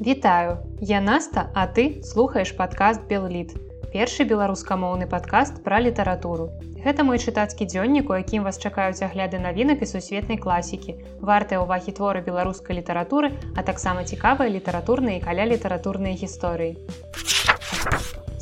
Вітаю, я Наста, а ты слухаеш падкаст Белліт. Першы беларускамоўны падкаст пра літаратуру. Гэта мой чытацкі дзённік, у якім вас чакаюць агляды навінак і сусветнай класікі, вартыя ўвагі творы беларускай літаратуры, а таксама цікавыя літаратурныя і каля літаратурныя гісторыі.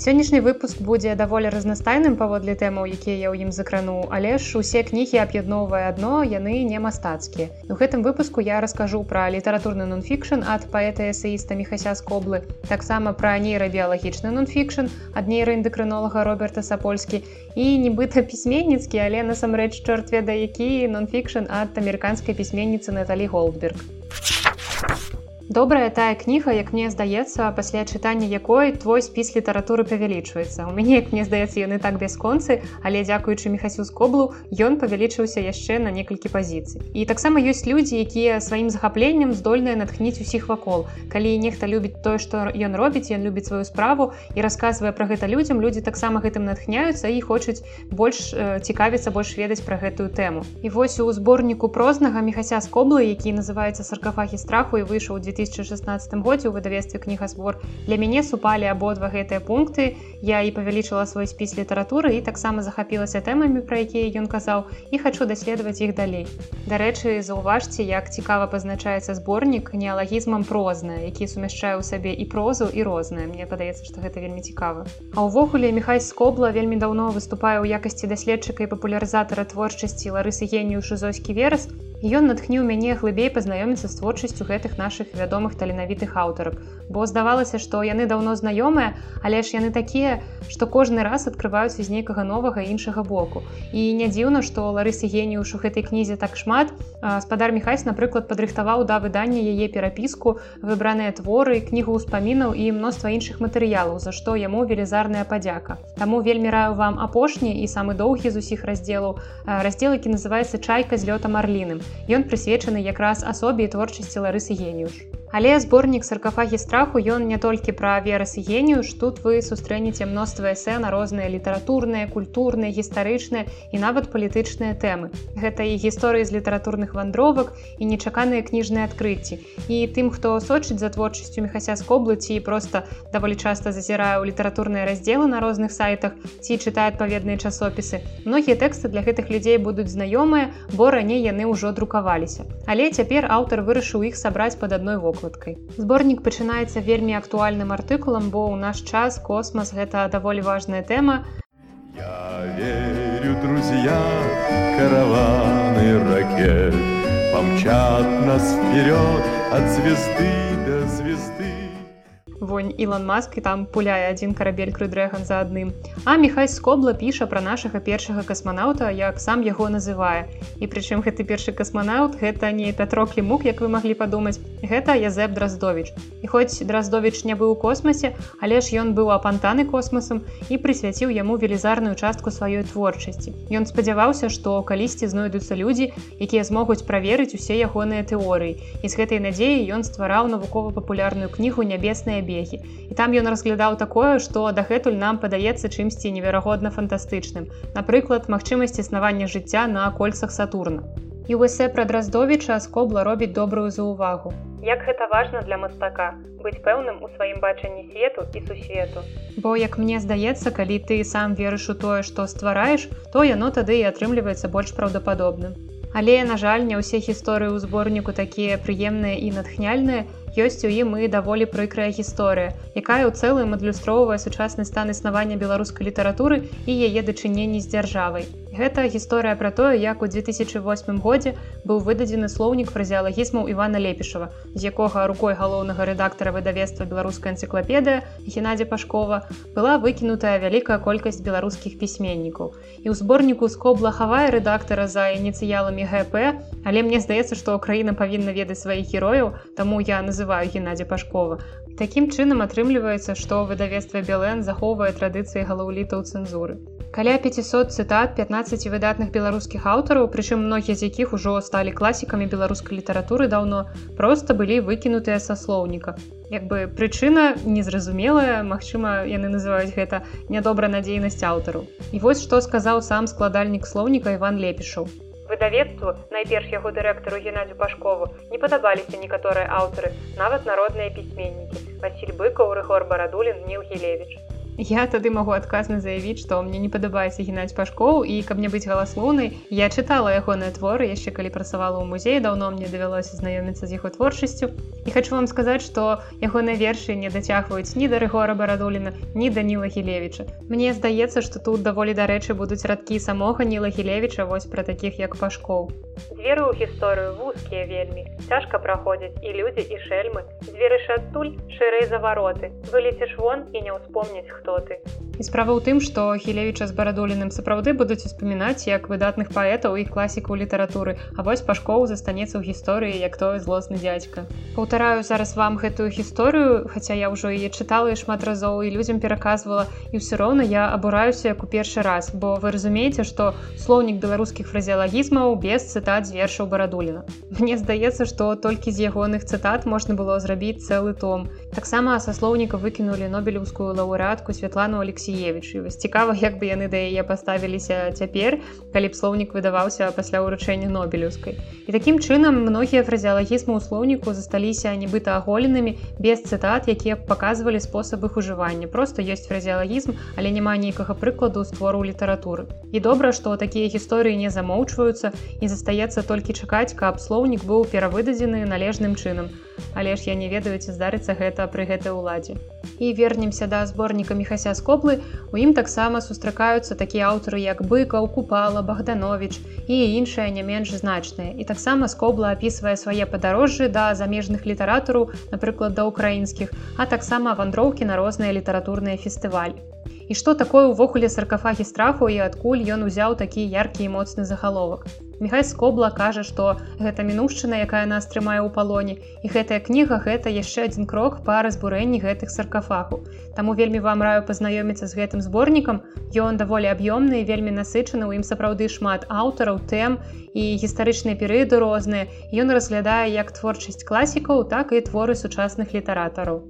Сённяшні выпуск будзе даволі разнастайным паводле тэмаў, якія я ў ім закрану, але ж усе кнігі аб'ядноўвае адно, яны не мастацкія. У гэтым выпуску я раскажу пра літаратурны нонфікшн ад паэта эсеіста Мехася Скоблы, таксама пра нейрабіялагічны нонфікшн ад нейраэндакрынолага Роберта Сапольскі і нібыта пісьменніцкі, але насамрэч чорт веда які нонфікшн ад амерыканскай пісьменніцы Наталі Голдберг. Добрая тая кніга, як мне здаецца, пасля чытання якой твой спіс літаратуры павялічваецца. У мяне, як мне здаецца, яны так бясконцы, але дзякуючы мехасю скоблу ён павялічыўся яшчэ на некалькі пазіцый. І таксама ёсць людзі, якія сваім захапленнем здольныя натхніць усіх вакол. Калі нехта любіць тое, што ён робіць, ён любіць сваю справу і расказвае пра гэта людзям, людзі таксама гэтым натхняюцца і хочуць больш цікавіцца больш ведаць пра гэтую тэму. І вось у зборніку прознага мехася скоблы, які называецца саркафахі страху і выйшаў 2000 2016 годзе ў выдавестве кнігазбор для мяне супалі абодва гэтыя пункты. Я і павялічыла свой спіс літаратуры і таксама захапілася тэмамі пра якія ён казаў і хачу даследаваць іх далей. Дарэчы заўважце як цікава пазначаецца зборнік неалагізмам прозна які сумяшчае ў сабе і прозу і рознае. Мне падаецца што гэта вельмі цікава. А ўвогуле мехай скобла вельмі даўно выступае ў якасці даследчыка і папулярызатара творчасці ларысы генію шызойскі верас ён натхніў мяне глыбей пазнаёміцца з творчасцю гэтых наших вядомых таленавітых аўтарак. Бо здавалася што яны даўно знаёмыя але ж яны такія што кожны раз адкрываюцца з нейкага новага іншага боку. І не дзіўна што ларысы геніюш у гэтай кнізе так шмат. Спадар мехайс напрыклад падрыхтаваў да выдання яе перапіску выбраныя творы кнігу ўспамінаў і мноства іншых матэрыялаў за што яму велізарная падзяка. Таму вельмі раю вам апошні і самы доўгі з усіх раздзелаў раздзел які называется чайка з лётам арліным Ён прысвечаны якраз асобе і творчасці ларысы геніюш. Але зборнік саркафагі страху ён не толькі пра верас і генію ж тут вы сустрэнеце мноства эсэ на розныя літаратурныя, культурныя, гістарычныя і нават палітычныя тэмы. Гэта і гісторыі з літаратурных вандровак і нечаканыя кніжныя адкрыцці. І тым, хто сочыць за творчасцю мехася скоблы ці проста даволі часта зазірае ў літаратурныя раздзелы на розных сайтах ці чытае адпаведныя часопісы. Многія тэксты для гэтых людзей будуць знаёмыя, бо раней яны ўжо друкаваліся. Але цяпер аўтар вырашыў іх сабраць пад адной вокал выкладкай. Зборнік пачынаецца вельмі актуальным артыкулам, бо ў наш час космас гэта даволі важная тэма. Я верю друзья караваны ракет помчат нас вперед от звезды до звезды вонь Ілон Маск і там пуляе адзін карабель крыдрэган за адным. А Михай скобла піша пра нашага першага касманаўта, як сам яго называе. І прычым гэты першы касманаўт гэта не Пятро клімук, як вы маглі падумаць. Гэта Язэп Драздович. І хоць Драздович не быў у космосе, але ж ён быў апантаны космосам і прысвяціў яму велізарную частку сваёй творчасці. Ён спадзяваўся, што калісьці знойдуцца людзі, якія змогуць праверыць усе ягоныя тэорыі. І з гэтай надзеі ён ствараў навукова-папулярную кнігу нябесныя бе бегі. І там ён разглядаў такое, што дагэтуль нам падаецца чымсьці неверагодна фантастычным. Напрыклад, магчымасць існавання жыцця на кольцах Сатурна. І ў эсэ пра драздовіча скобла робіць добрую заўвагу. Як гэта важна для мастака быць пэўным у сваім бачанні свету і сусвету. Бо як мне здаецца, калі ты сам верыш у тое, што ствараеш, то яно тады і атрымліваецца больш праўдападобным. Але, на жаль, не ўсе гісторыі ў зборніку такія прыемныя і натхняльныя, ёсць у ім і даволі прыкрая гісторыя, якая ў цэлым адлюстроўвае сучасны стан існавання беларускай літаратуры і яе дачыненні з дзяржавай. Гэта гісторыя пра тое, як у 2008 годзе быў выдадзены слоўнік фразеалагізмаў Івана Лепішава, з якога рукой галоўнага рэдактара выдавецтва беларуская энцыклапедыя Геннадзя Пашкова была выкінутая вялікая колькасць беларускіх пісьменнікаў. І ў зборніку скобла хавае рэдактара за ініцыяламі ГП, але мне здаецца, што краіна павінна ведаць сваіх герояў, таму я называю Геннадзя Пашкова. Такім чынам атрымліваецца, што выдавецтва Белэн захоўвае традыцыі галаўлітаў цэнзуры каля 500 цытат 15 выдатных беларускіх аўтараў прычым многія з якіх ужо сталі класікамі беларускай літаратуры даўно просто былі выкінутыя са слоўніка як бы прычына незразумелая Мачыма яны называюць гэта нядобра надзейнасць аўтару і вось што сказаў сам складальнік слоўніка Іван лепішаў выдавецтву найперш яго дырэктару геннадзю пашкову не падабаліся некаторыя аўтары нават народныя пісьменнікі василь быкаў рыгор барадулін ніл гілевич Я тады магу адказна заявіць, што мне не падабаецца геннадзь пашкоў і каб мне быць галаслоўнай, я чытала ягоныя творы яшчэ калі працавала ў музеі, даўно мне давялося знаёміцца з яго творчасцю. І хочу вам сказаць, што ягоныя вершы не дацягваюць ні да рыгора барадуліна, ні даніла гілевіча. Мне здаецца, што тут даволі дарэчы будуць радкі самога ніла гілевіча вось пра такіх як пашкоў. Дзверы ў гісторыю вузкія вельмі. Цяжка праходзяць і людзі і шэльмы. Дзверышы адтуль шырэй завароты. Вылецеш вон і не ўспомніць хто ты. І справа ў тым, што Хілевіча з барадуліным сапраўды будуць успамінаць як выдатных паэтаў і класікаў літаратуры, А вось пашкоў застанецца ў гісторыі як той злосны дзядзька. Паўтараю зараз вам гэтую гісторыю, хаця я ўжо яе чытала і шмат разоў і людзям пераказвала і ўсё роўна я абураюся як у першы раз, бо вы разумееце, што слоўнік беларускіх фразеалагізмаў без цытат з вершаў барадуліна. Мне здаецца, што толькі з ягоных цытат можна было зрабіць цэлы том. Таксама са слоўніка выкінулі нобелеўскую лаўрэатку Святлану Алексеевич. Вось цікава, як бы яны да яе паставіліся цяпер, калі б слоўнік выдаваўся пасля ўручэння нобелеўскай. І такім чынам многія фразеалагізмы ў слоўніку засталіся нібыта аголенымі без цытат, якія паказвалі спосаб іх ужывання. Просто ёсць фразеалагізм, але няма нейкага прыкладу створу літаратуры. І добра, што такія гісторыі не замоўчваюцца і застаецца толькі чакаць, каб слоўнік быў перавыдадзены належным чынам. Але ж я не ведаю, ці здарыцца гэта пры гэтай уладзе. І вернемся да зборніка мехася скоблы у ім таксама сустракаюцца такія аўтары як быкаў купала богданович і іншыя не менш значныя. І таксама скобла апісвае свае падарожжы да замежных літаратураў напрыклад да украінскіх а таксама вандроўкі на розныя літаратурныя фестывалі. І што такое ўвогуле саркафагі страху і адкуль ён узяў такі яркі і моцны загаловак Михай скобла кажа, што гэта мінушчына, якая нас трымае ў палоне. І гэтая кніга гэта яшчэ адзін крок па разбурэнні гэтых саркафаху. Таму вельмі вам раю пазнаёміцца з гэтым зборнікам. Ён даволі аб'ёмны і вельмі насычаны, у ім сапраўды шмат аўтараў, тэм і гістарычныя перыяды розныя. Ён разглядае як творчасць класікаў, так і творы сучасных літаратараў.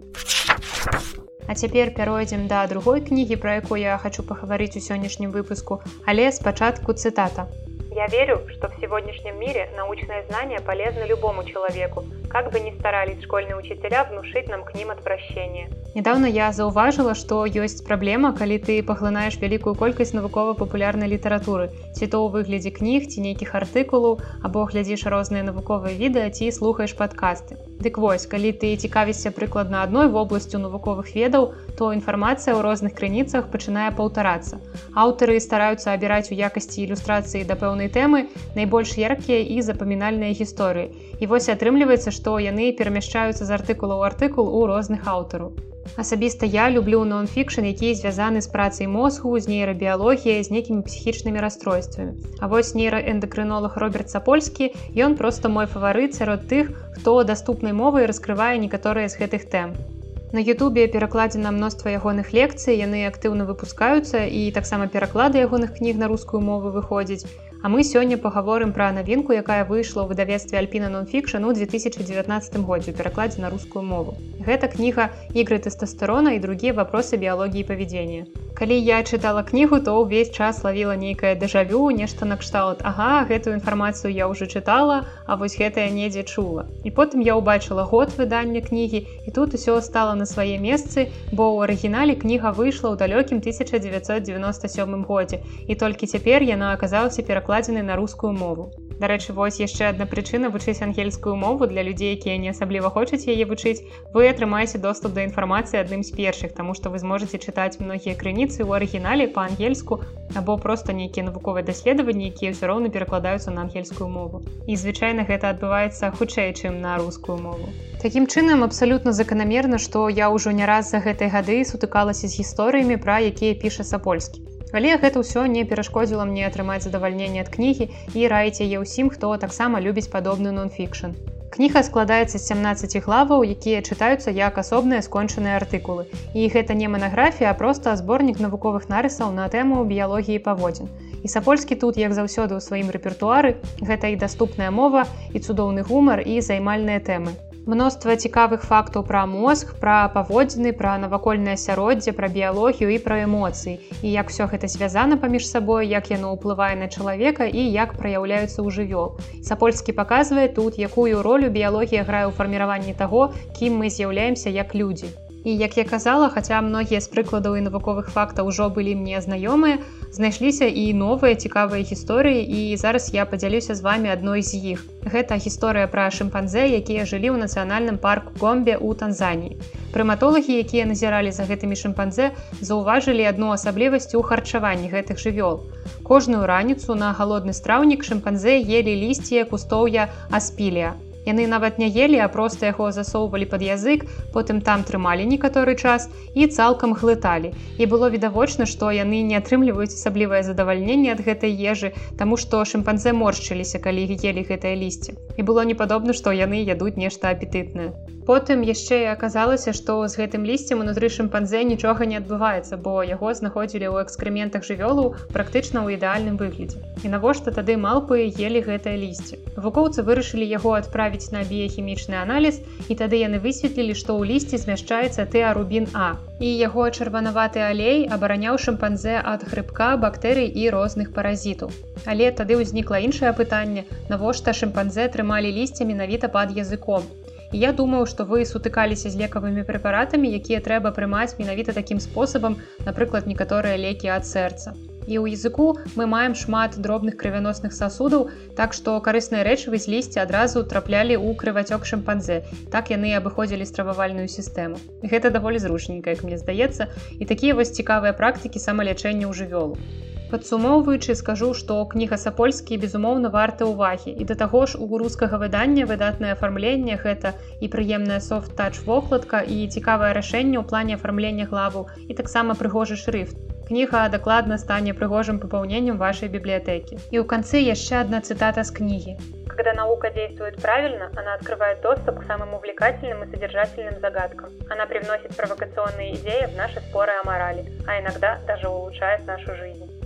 А цяпер пяройдзем да другой кнігі, пра якую я хочу пагаварыць у сённяшнім выпуску, але спачатку цытата. Я верю, что в сегодняшнем мире научное знание полезно любому человеку, как бы ни старались школьные учителя внушить нам к ним отвращение. Недавно я заўважыла, што ёсць праблема, калі ты паглынаеш вялікую колькасць навукова-папулярнай літаратуры, ці то ў выглядзе кніг ці нейкіх артыкулаў, або глядзіш розныя навуковыя відэа ці слухаеш падкасты. Дык вось, калі ты цікавішся прыкладна адной вобласцю навуковых ведаў, то інфармацыя ў розных крыніцах пачынае паўтарацца. Аўтары стараюцца абіраць у якасці ілюстрацыі да пэўнай тэмы найбольш яркія і запамінальныя гісторыі. І вось атрымліваецца, што яны перамяшчаюцца з артыкула ў артыкул у розных аўтараў. Асабіста я люблю нон-фікшн, які звязаны з працай мозгу, з нейрабіялогіяй, з нейкімі псіхічнымі расстройствамі. А вось нейраэндакрынолог Роберт Сапольскі, ён проста мой фаварыт сярод тых, хто даступнай мовай раскрывае некаторыя з гэтых тэм. На Ютубе перакладзена мноства ягоных лекцый, яны актыўна выпускаюцца і таксама пераклады ягоных кніг на рускую мову выходзіць. А мы сёння пагаворым пра навінку, якая выйшла ў выдавецтве Альпіна нонфікшн у 2019 годзе перакладзе на рускую мову. Гэта кніга ігры тэстастерона і другія вопросы біялогіі павядзення. Калі я чытала кнігу, то ўвесь час лавіла нейкае дэжавю, нешта накшталт. Ага, гэтую інфармацыю я ўжо чытала, а вось гэтая недзе чула. І потым я ўбачыла год выдання кнігі і тут усё стала на свае месцы, бо ў арыгінале кніга выйшла ў далёкім 1997 годзе. І толькі цяпер яна аказалася пераклад перакладзены на рускую мову. Дарэчы, вось яшчэ адна прычына вучыць ангельскую мову для людзей, якія не асабліва хочуць яе вучыць. Вы атрымаеце доступ да інфармацыі адным з першых, таму што вы зможаце чытаць многія крыніцы ў арыгінале па-ангельску або проста нейкія навуковыя даследаванні, якія ўсё роўна перакладаюцца на ангельскую мову. І звычайна гэта адбываецца хутчэй, чым на рускую мову. Такім чынам абсалютна заканамерна, што я ўжо не раз за гэтай гады сутыкалася з гісторыямі, пра якія піша сапольскі. Але гэта ўсё не перашкодзіла мне атрымаць задавальненне ад кнігі і раіць яе ўсім, хто таксама любіць падобны нон-фікшн. Кніга складаецца з 17 главаў, якія чытаюцца як асобныя скончаныя артыкулы. І гэта не манаграфія, а проста зборнік навуковых нарысаў на тэму біялогіі паводзін. І сапольскі тут, як заўсёды ў сваім рэпертуары, гэта і даступная мова, і цудоўны гумар і займальныя тэмы. Мноства цікавых фактаў пра мозг, пра паводзіны, пра навакольнае асяроддзе, пра біялогію і пра эмоцыі. І як усё гэта звязана паміж сабой, як яно ўплывае на чалавека і як праяўляюцца ў жывёл. Сапольскі паказвае тут, якую ролю біялогія грае ў фарміраванні таго, кім мы з'яўляемся як людзі. І як я казала, хаця многія з прыкладаў і навуковых фактаў ужо былі мне знаёмыя, знайшліся і новыя цікавыя гісторыі і зараз я падзялюся з вами адной з іх. Гэта гісторыя пра шымпанзе, якія жылі ў нацыянальным парку гомбе ў Танзаніі. Прыматолагі, якія назіралі за гэтымі шымпанзе, заўважылі адну асаблівасць у харчаванні гэтых жывёл. Кожную раніцу на галодны страўнік шымпанзе елі лісце кустоўя аспілія. Яны нават не елі, а проста яго засоўвалі пад язык, потым там трымалі некаторы час і цалкам глыталі. І было відавочна, што яны не атрымліваюць асаблівае задавальненне ад гэтай ежы, таму што шымпанзе моршчыліся, калі елі гэтае лісце. І было не падобна, што яны ядуць нешта апетытнае. Потым яшчэ аказалася, што з гэтым лісцем унутры шымпанзе нічога не адбываецца, бо яго знаходзілі ў экскрэментах жывёлу практычна ў ідэальным выглядзе. І навошта тады малпы елі гэтае лісце. Вукоўцы вырашылі яго адправіць на біяхімічны аналіз і тады яны высветлілі, што ў лісці змяшчаецца тэарубін А. І яго чырванаваты алей абараняў шымпанзе ад грыбка, бактэрый і розных паразітаў. Але тады ўзнікла іншае пытанне, навошта шымпанзе трымалі лісце менавіта пад языком. Я думаю, што вы сутыкаліся з лекавымі прэпаратамі, якія трэба прымаць менавіта такім спосабам, напрыклад, некаторыя лекі ад сэрца. І ў языку мы маем шмат дробных крывяносных сасудаў, так што карысныя рэчывы з лісця адразу траплялі ў крывацёк шымпанзе. Так яны абыходзілі стрававальную сістэму. Гэта даволі зручненька, як мне здаецца, і такія вось цікавыя практыкі самалячэння ў жывёлу. Падсумоўваючы скажу, што кніга сапольскі безумоўна варта ўвагі і да таго ж у рускага выдання выдатнае афармленне гэта і прыемная софт-тач вокладка і цікавае рашэнне ў плане афармлення главу і таксама прыгожы шрыфт. Кніга дакладна стане прыгожым папаўненнем вашай бібліятэкі. І ў канцы яшчэ одна цытата з кнігі. Когда наука действует правильно, она открывает доступ к самым увлекательным и содержательным загадкам. Она привносит провокационные идеи в наши споры о морали, а иногда даже улучшает нашу жизнь.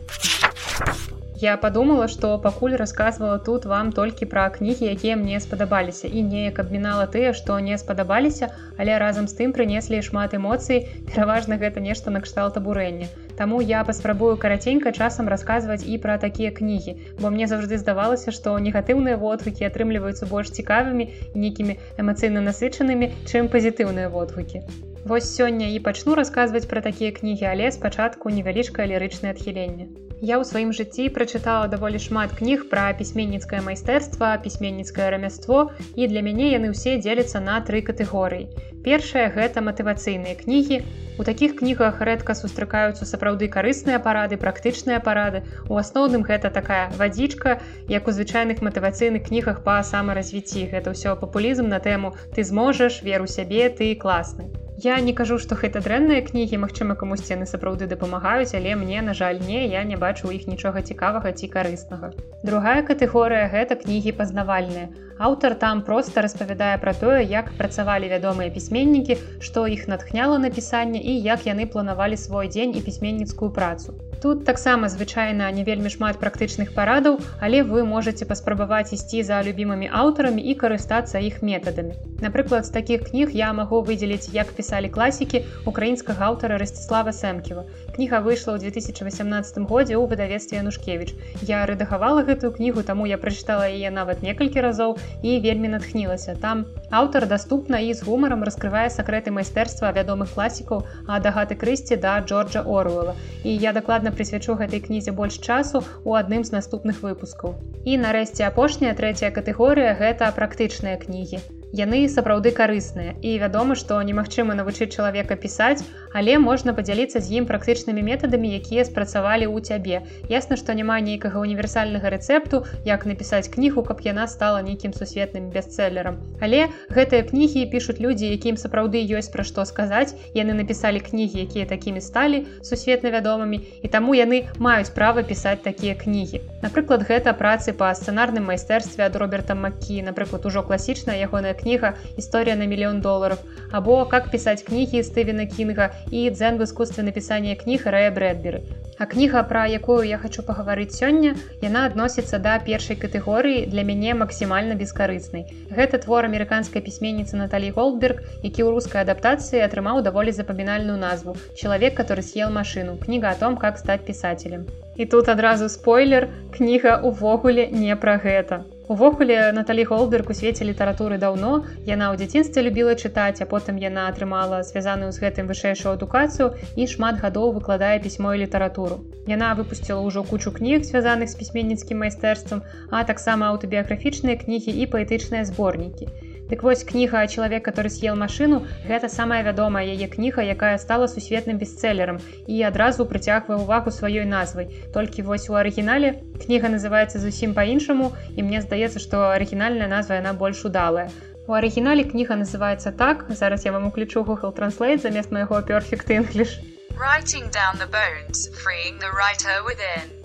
Я подумала, што пакуль расказвала тут вам толькі пра кнігі, якія мне спадабаліся і неяк абмінала тыя, што не спадабаліся, але разам з тым прынеслі шмат эмоцый, пераважна гэта нешта накшталт абурэння. Таму я паспрабую караценька часам расказваць і пра такія кнігі, бо мне заўжды здавалася, што негатыўныя водгукі атрымліваюцца больш цікавымі нейкімі эмацыйна насычанымі, чым пазітыўныя водгукі. Вось сёння і пачну расказваць пра такія кнігі, але спачатку невялічкае лірычнае адхіленне. Я ў сваім жыцці прачытала даволі шмат кніг пра пісьменніцкае майстэрства, пісьменніцкае рамяство і для мяне яны ўсе дзеляцца на тры катэгорыі. Першае гэта матывацыйныя кнігі. У такіх кнігах рэдка сустракаюцца сапраўды карысныя парады, практычныя парады. У асноўным гэта такая вадзічка, як у звычайных матывацыйных кнігах па самаразвіцці. Гэта ўсё папулізм на тэму ты зможаш, веру сябе, ты класны. Я не кажу, што гэта дрэнныя кнігі, магчыма, камусьці яны сапраўды дапамагаюць, але мне, на жаль, не, я не бачу ў іх нічога цікавага ці карыснага. Другая катэгорыя гэта кнігі пазнавальныя. Аўтар там проста распавядае пра тое, як працавалі вядомыя пісьменнікі, што іх натхняла напісанне і як яны планавалі свой дзень і пісьменніцкую працу. Тут таксама звычайна не вельмі шмат практычных парадаў, але вы можете паспрабаваць ісці за любімымі аўтарамі і карыстацца іх метадамі. Напрыклад, з такіх кніг я магу выдзеліць, як пісалі класікі украінскага аўтара Расціслава Сэмківа. Кніга выйшла ў 2018 годзе ў выдавестве Янушкевіч. Я рэдагавала гэтую кнігу, таму я прачытала яе нават некалькі разоў і вельмі натхнілася. Там аўтар даступна і з гумарам раскрывае сакрэты майстэрства вядомых класікаў ад агаты Крысці да Джорджа Оруэла. І я дакладна дакладна прысвячу гэтай кнізе больш часу у адным з наступных выпускаў. І нарэшце апошняя трэцяя катэгорыя гэта практычныя кнігі яны сапраўды карысныя і вядома што немагчыма навучыць чалавека пісаць але можна падзяліцца з ім практычнымі метадамі якія спрацавалі ў цябе. Ясна што няма нейкага універсальнага рэцэпту як напісаць кнігу каб яна стала нейкім сусветным бестселлерам. Але гэтыя кнігі пішуць людзі якім сапраўды ёсць пра што сказаць. Яны напісалі кнігі якія такімі сталі сусветна вядомымі і таму яны маюць права пісаць такія кнігі. Напрыклад гэта працы па сцэнарным майстэрстве ад роберта Макі напрыклад ужо класічная ягоная кніга історыя на мільён доларов або как пісаць кнігі стывена кінга і дзэн в искусстве напісання кніг рэя брэдберы А кніга, пра якую я хочу пагаварыць сёння, яна адносіцца да першай катэгорыі для мяне максімальна бескарыснай. Гэта твор амерыканскай пісьменніцы Наталі Голдберг, які ў рускай адаптацыі атрымаў даволі запамінальную назву. Чалавек, который съел машину. Кніга о том, как стаць пісателем. І тут адразу спойлер, кніга ўвогуле не пра гэта. Увогуле Наталі Голдберг у свеце літаратуры даўно яна ў дзяцінстве любіла чытаць, а потым яна атрымала звязаную з гэтым вышэйшую адукацыю і шмат гадоў выкладае пісьмо і літаратуру. Яна выпусціла ўжо кучу кніг, звязаных з пісьменніцкім майстэрствам, а таксама аўтабіяграфічныя кнігі і паэтычныя зборнікі. Дык вось кніга чалавек, который съел машину гэта самая вядомая яе кніга, якая стала сусветным бестселлером і адразу прыцягвае увагу сваёй назвай. Толькі вось у арыгінале кніга называется зусім по-іншаму і мне здаецца, што арыгінальная назва яна больш удалая. У арыгінале кніга называется так. зараз я вам уключу Google Translate замест майго Perfect English. Writing down the bones, freeing the writer within.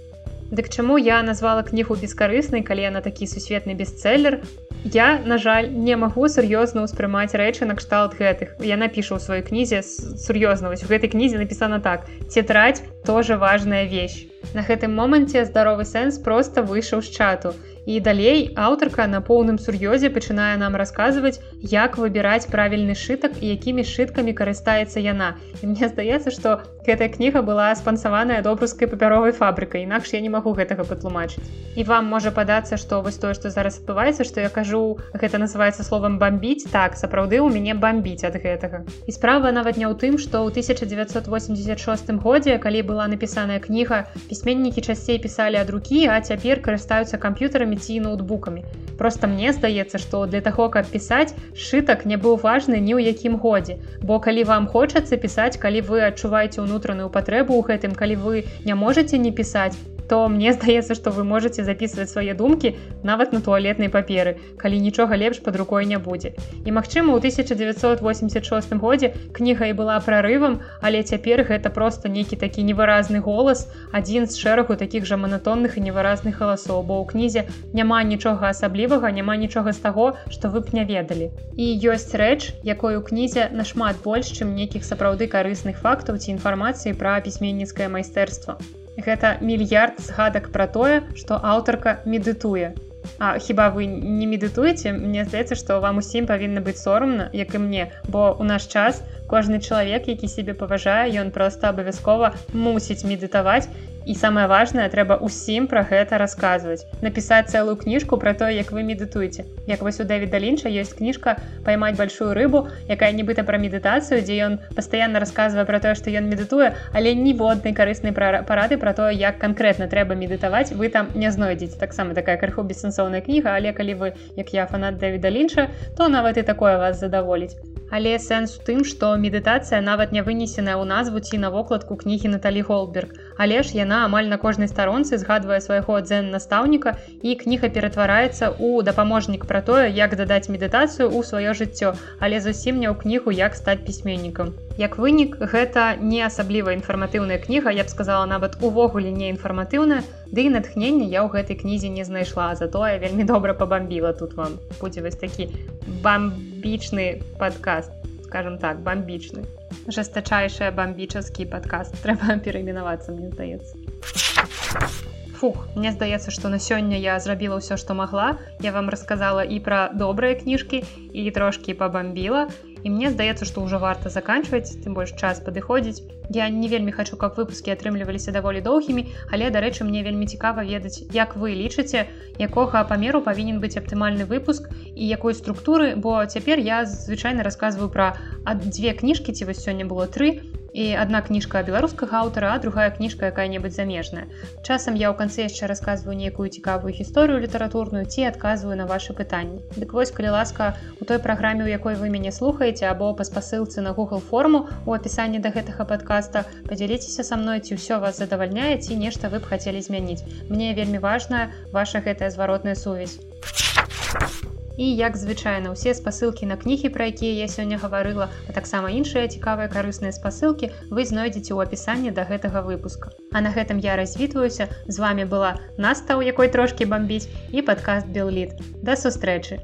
Дык чаму я назвала кнігу бескарыснай, калі яна такі сусветны бестселлер, Я, на жаль, не магу сур'ёзна ўспрымаць рэчы накшталт гэтых. Яна піша ў сваёй кнізе сур'ёзна у гэтай кнізе напісана так. Цетраць тоже важная вещь. На гэтым моманце здаровы сэнс проста выйшаў з чату. І далей аўтарка на поўным сур'ёзе пачынае нам расказваць, як выбіраць правільны шытак і якімі шыткамі карыстаецца яна. І мне здаецца, што гэтая кніга была спансаваная добрускай папяровай фабрыкай, інакш я не магу гэтага патлумачыць. І вам можа падацца, што вось тое, што зараз адбываецца, што я кажу, гэта называецца словам бомбіць, так сапраўды ў мяне бомбіць ад гэтага. І справа нават не ў тым, што ў 1986 годзе, калі была напісаная кніга, пісьменнікі часцей пісалі ад рукі, а цяпер карыстаюцца камп'ютарамі ці ноутбукамі. Просто мне здаецца, што для таго, каб пісаць, шытак не быў важны ні ў якім годзе. Бо калі вам хочацца пісаць, калі вы адчуваеце ўнутраную патрэбу ў гэтым, калі вы не можете не пісаць, то мне здаецца, што вы можете записывать свае думкі нават на туалетнай паперы, калі нічога лепш под рукой не будзе. І магчыма, у 1986 годзе кніга і была прарывам, але цяпер гэта просто нейкі такі невыразны голас, адзін з шэрагу такіх жа манатонных і невыразных галасоў, бо ў кнізе няма нічога асаблівага, няма нічога з таго, што вы б не ведалі. І ёсць рэч, якой у кнізе нашмат больш, чым нейкіх сапраўды карысных фактаў ці інфармацыі пра пісьменніцкае майстэрства. Гэта мільярд згадак пра тое, што аўтарка медытуе. А хіба вы не медытуеце, Мне здаецца, што вам усім павінна быць сорамна, як і мне, бо ў наш час кожны чалавек, які сябе паважае, ён проста абавязкова мусіць медытаваць і самае важнае трэба ўсім пра гэта расказваць. Напісаць цэлую кніжку пра тое як вы медытуеце. Як вось у дэвіда лінча ёсць кніжка поймаць большую рыбу якая нібыта пра медытацыю дзе ён пастаянна расказвае пра тое што ён медытуе але ніводнай карыснай парады пра тое як канкрэтна трэба медытаваць вы там не знойдзеце. Таксама такая крыху бессэнсоўная кніга але калі вы як я фанат дэвіда лінча то нават і такое вас задаволіць Але сэнс у тым, што медытацыя нават не вынесеная ў назву ці на вокладку кнігі Наталі Голберг. Але ж яна амаль на кожнай старонцы згадвае свайго дзен настаўніка і кніга ператвараецца ў дапаможнік пра тое, як дадаць медытацыю ў сваё жыццё, але зусім не ў кнігу як стаць пісьменнікам. Як вынік, гэта не асабліва інфарматыўная кніга, я б сказала нават увогуле не інфарматыўная, Ды і натхнення я ў гэтай кнізе не знайшла, затое вельмі добра пабамбіла тут вам. Будзе вось такі бамбічны падкаст, скажем так, бамбічны. Жастачайшая бамбічаскі падкаст трэба перайменавацца, мне здаецца. Фух, мне здаецца, што на сёння я зрабіла ўсё, што магла. Я вам расказала і пра добрыя кніжкі і трошкі пабамбіла і мне здаецца што ўжо варта заканчваць тым больш час падыходзіць я не вельмі хочу каб выпускі атрымліваліся даволі доўгімі але дарэчы мне вельмі цікава ведаць як вы лічыце якога памеру павінен быць аптымальны выпуск і якой структуры бо цяпер я звычайна рассказываю пра ад дзве кніжкі ці вось сёння было тры і адна кніжка беларускага аўтара а другая кніжка якая-небудзь замежная. Часам я ў канцы яшчэ рассказываю нейкую цікавую гісторыю літаратурную ці адказваю на ваши пытанні. Дык вось калі ласка у той праграме у якой вы мяне слухаеце або па спасылцы на google форму у апісанні да гэтага подкаста подзяліцеся са мной ці ўсё вас задавальняе ці нешта вы б хацелі змяніць. Мне вельмі важная ваша гэтая зваротная сувязь і як звычайна ўсе спасылкі на кнігі пра якія я сёння гаварыла а таксама іншыя цікавыя карысныя спасылкі вы знойдзеце ў апісанні да гэтага выпуска. А на гэтым я развітваюся. З вами была настаў якой трошки бомбіць і падкаст белліт да сустрэчы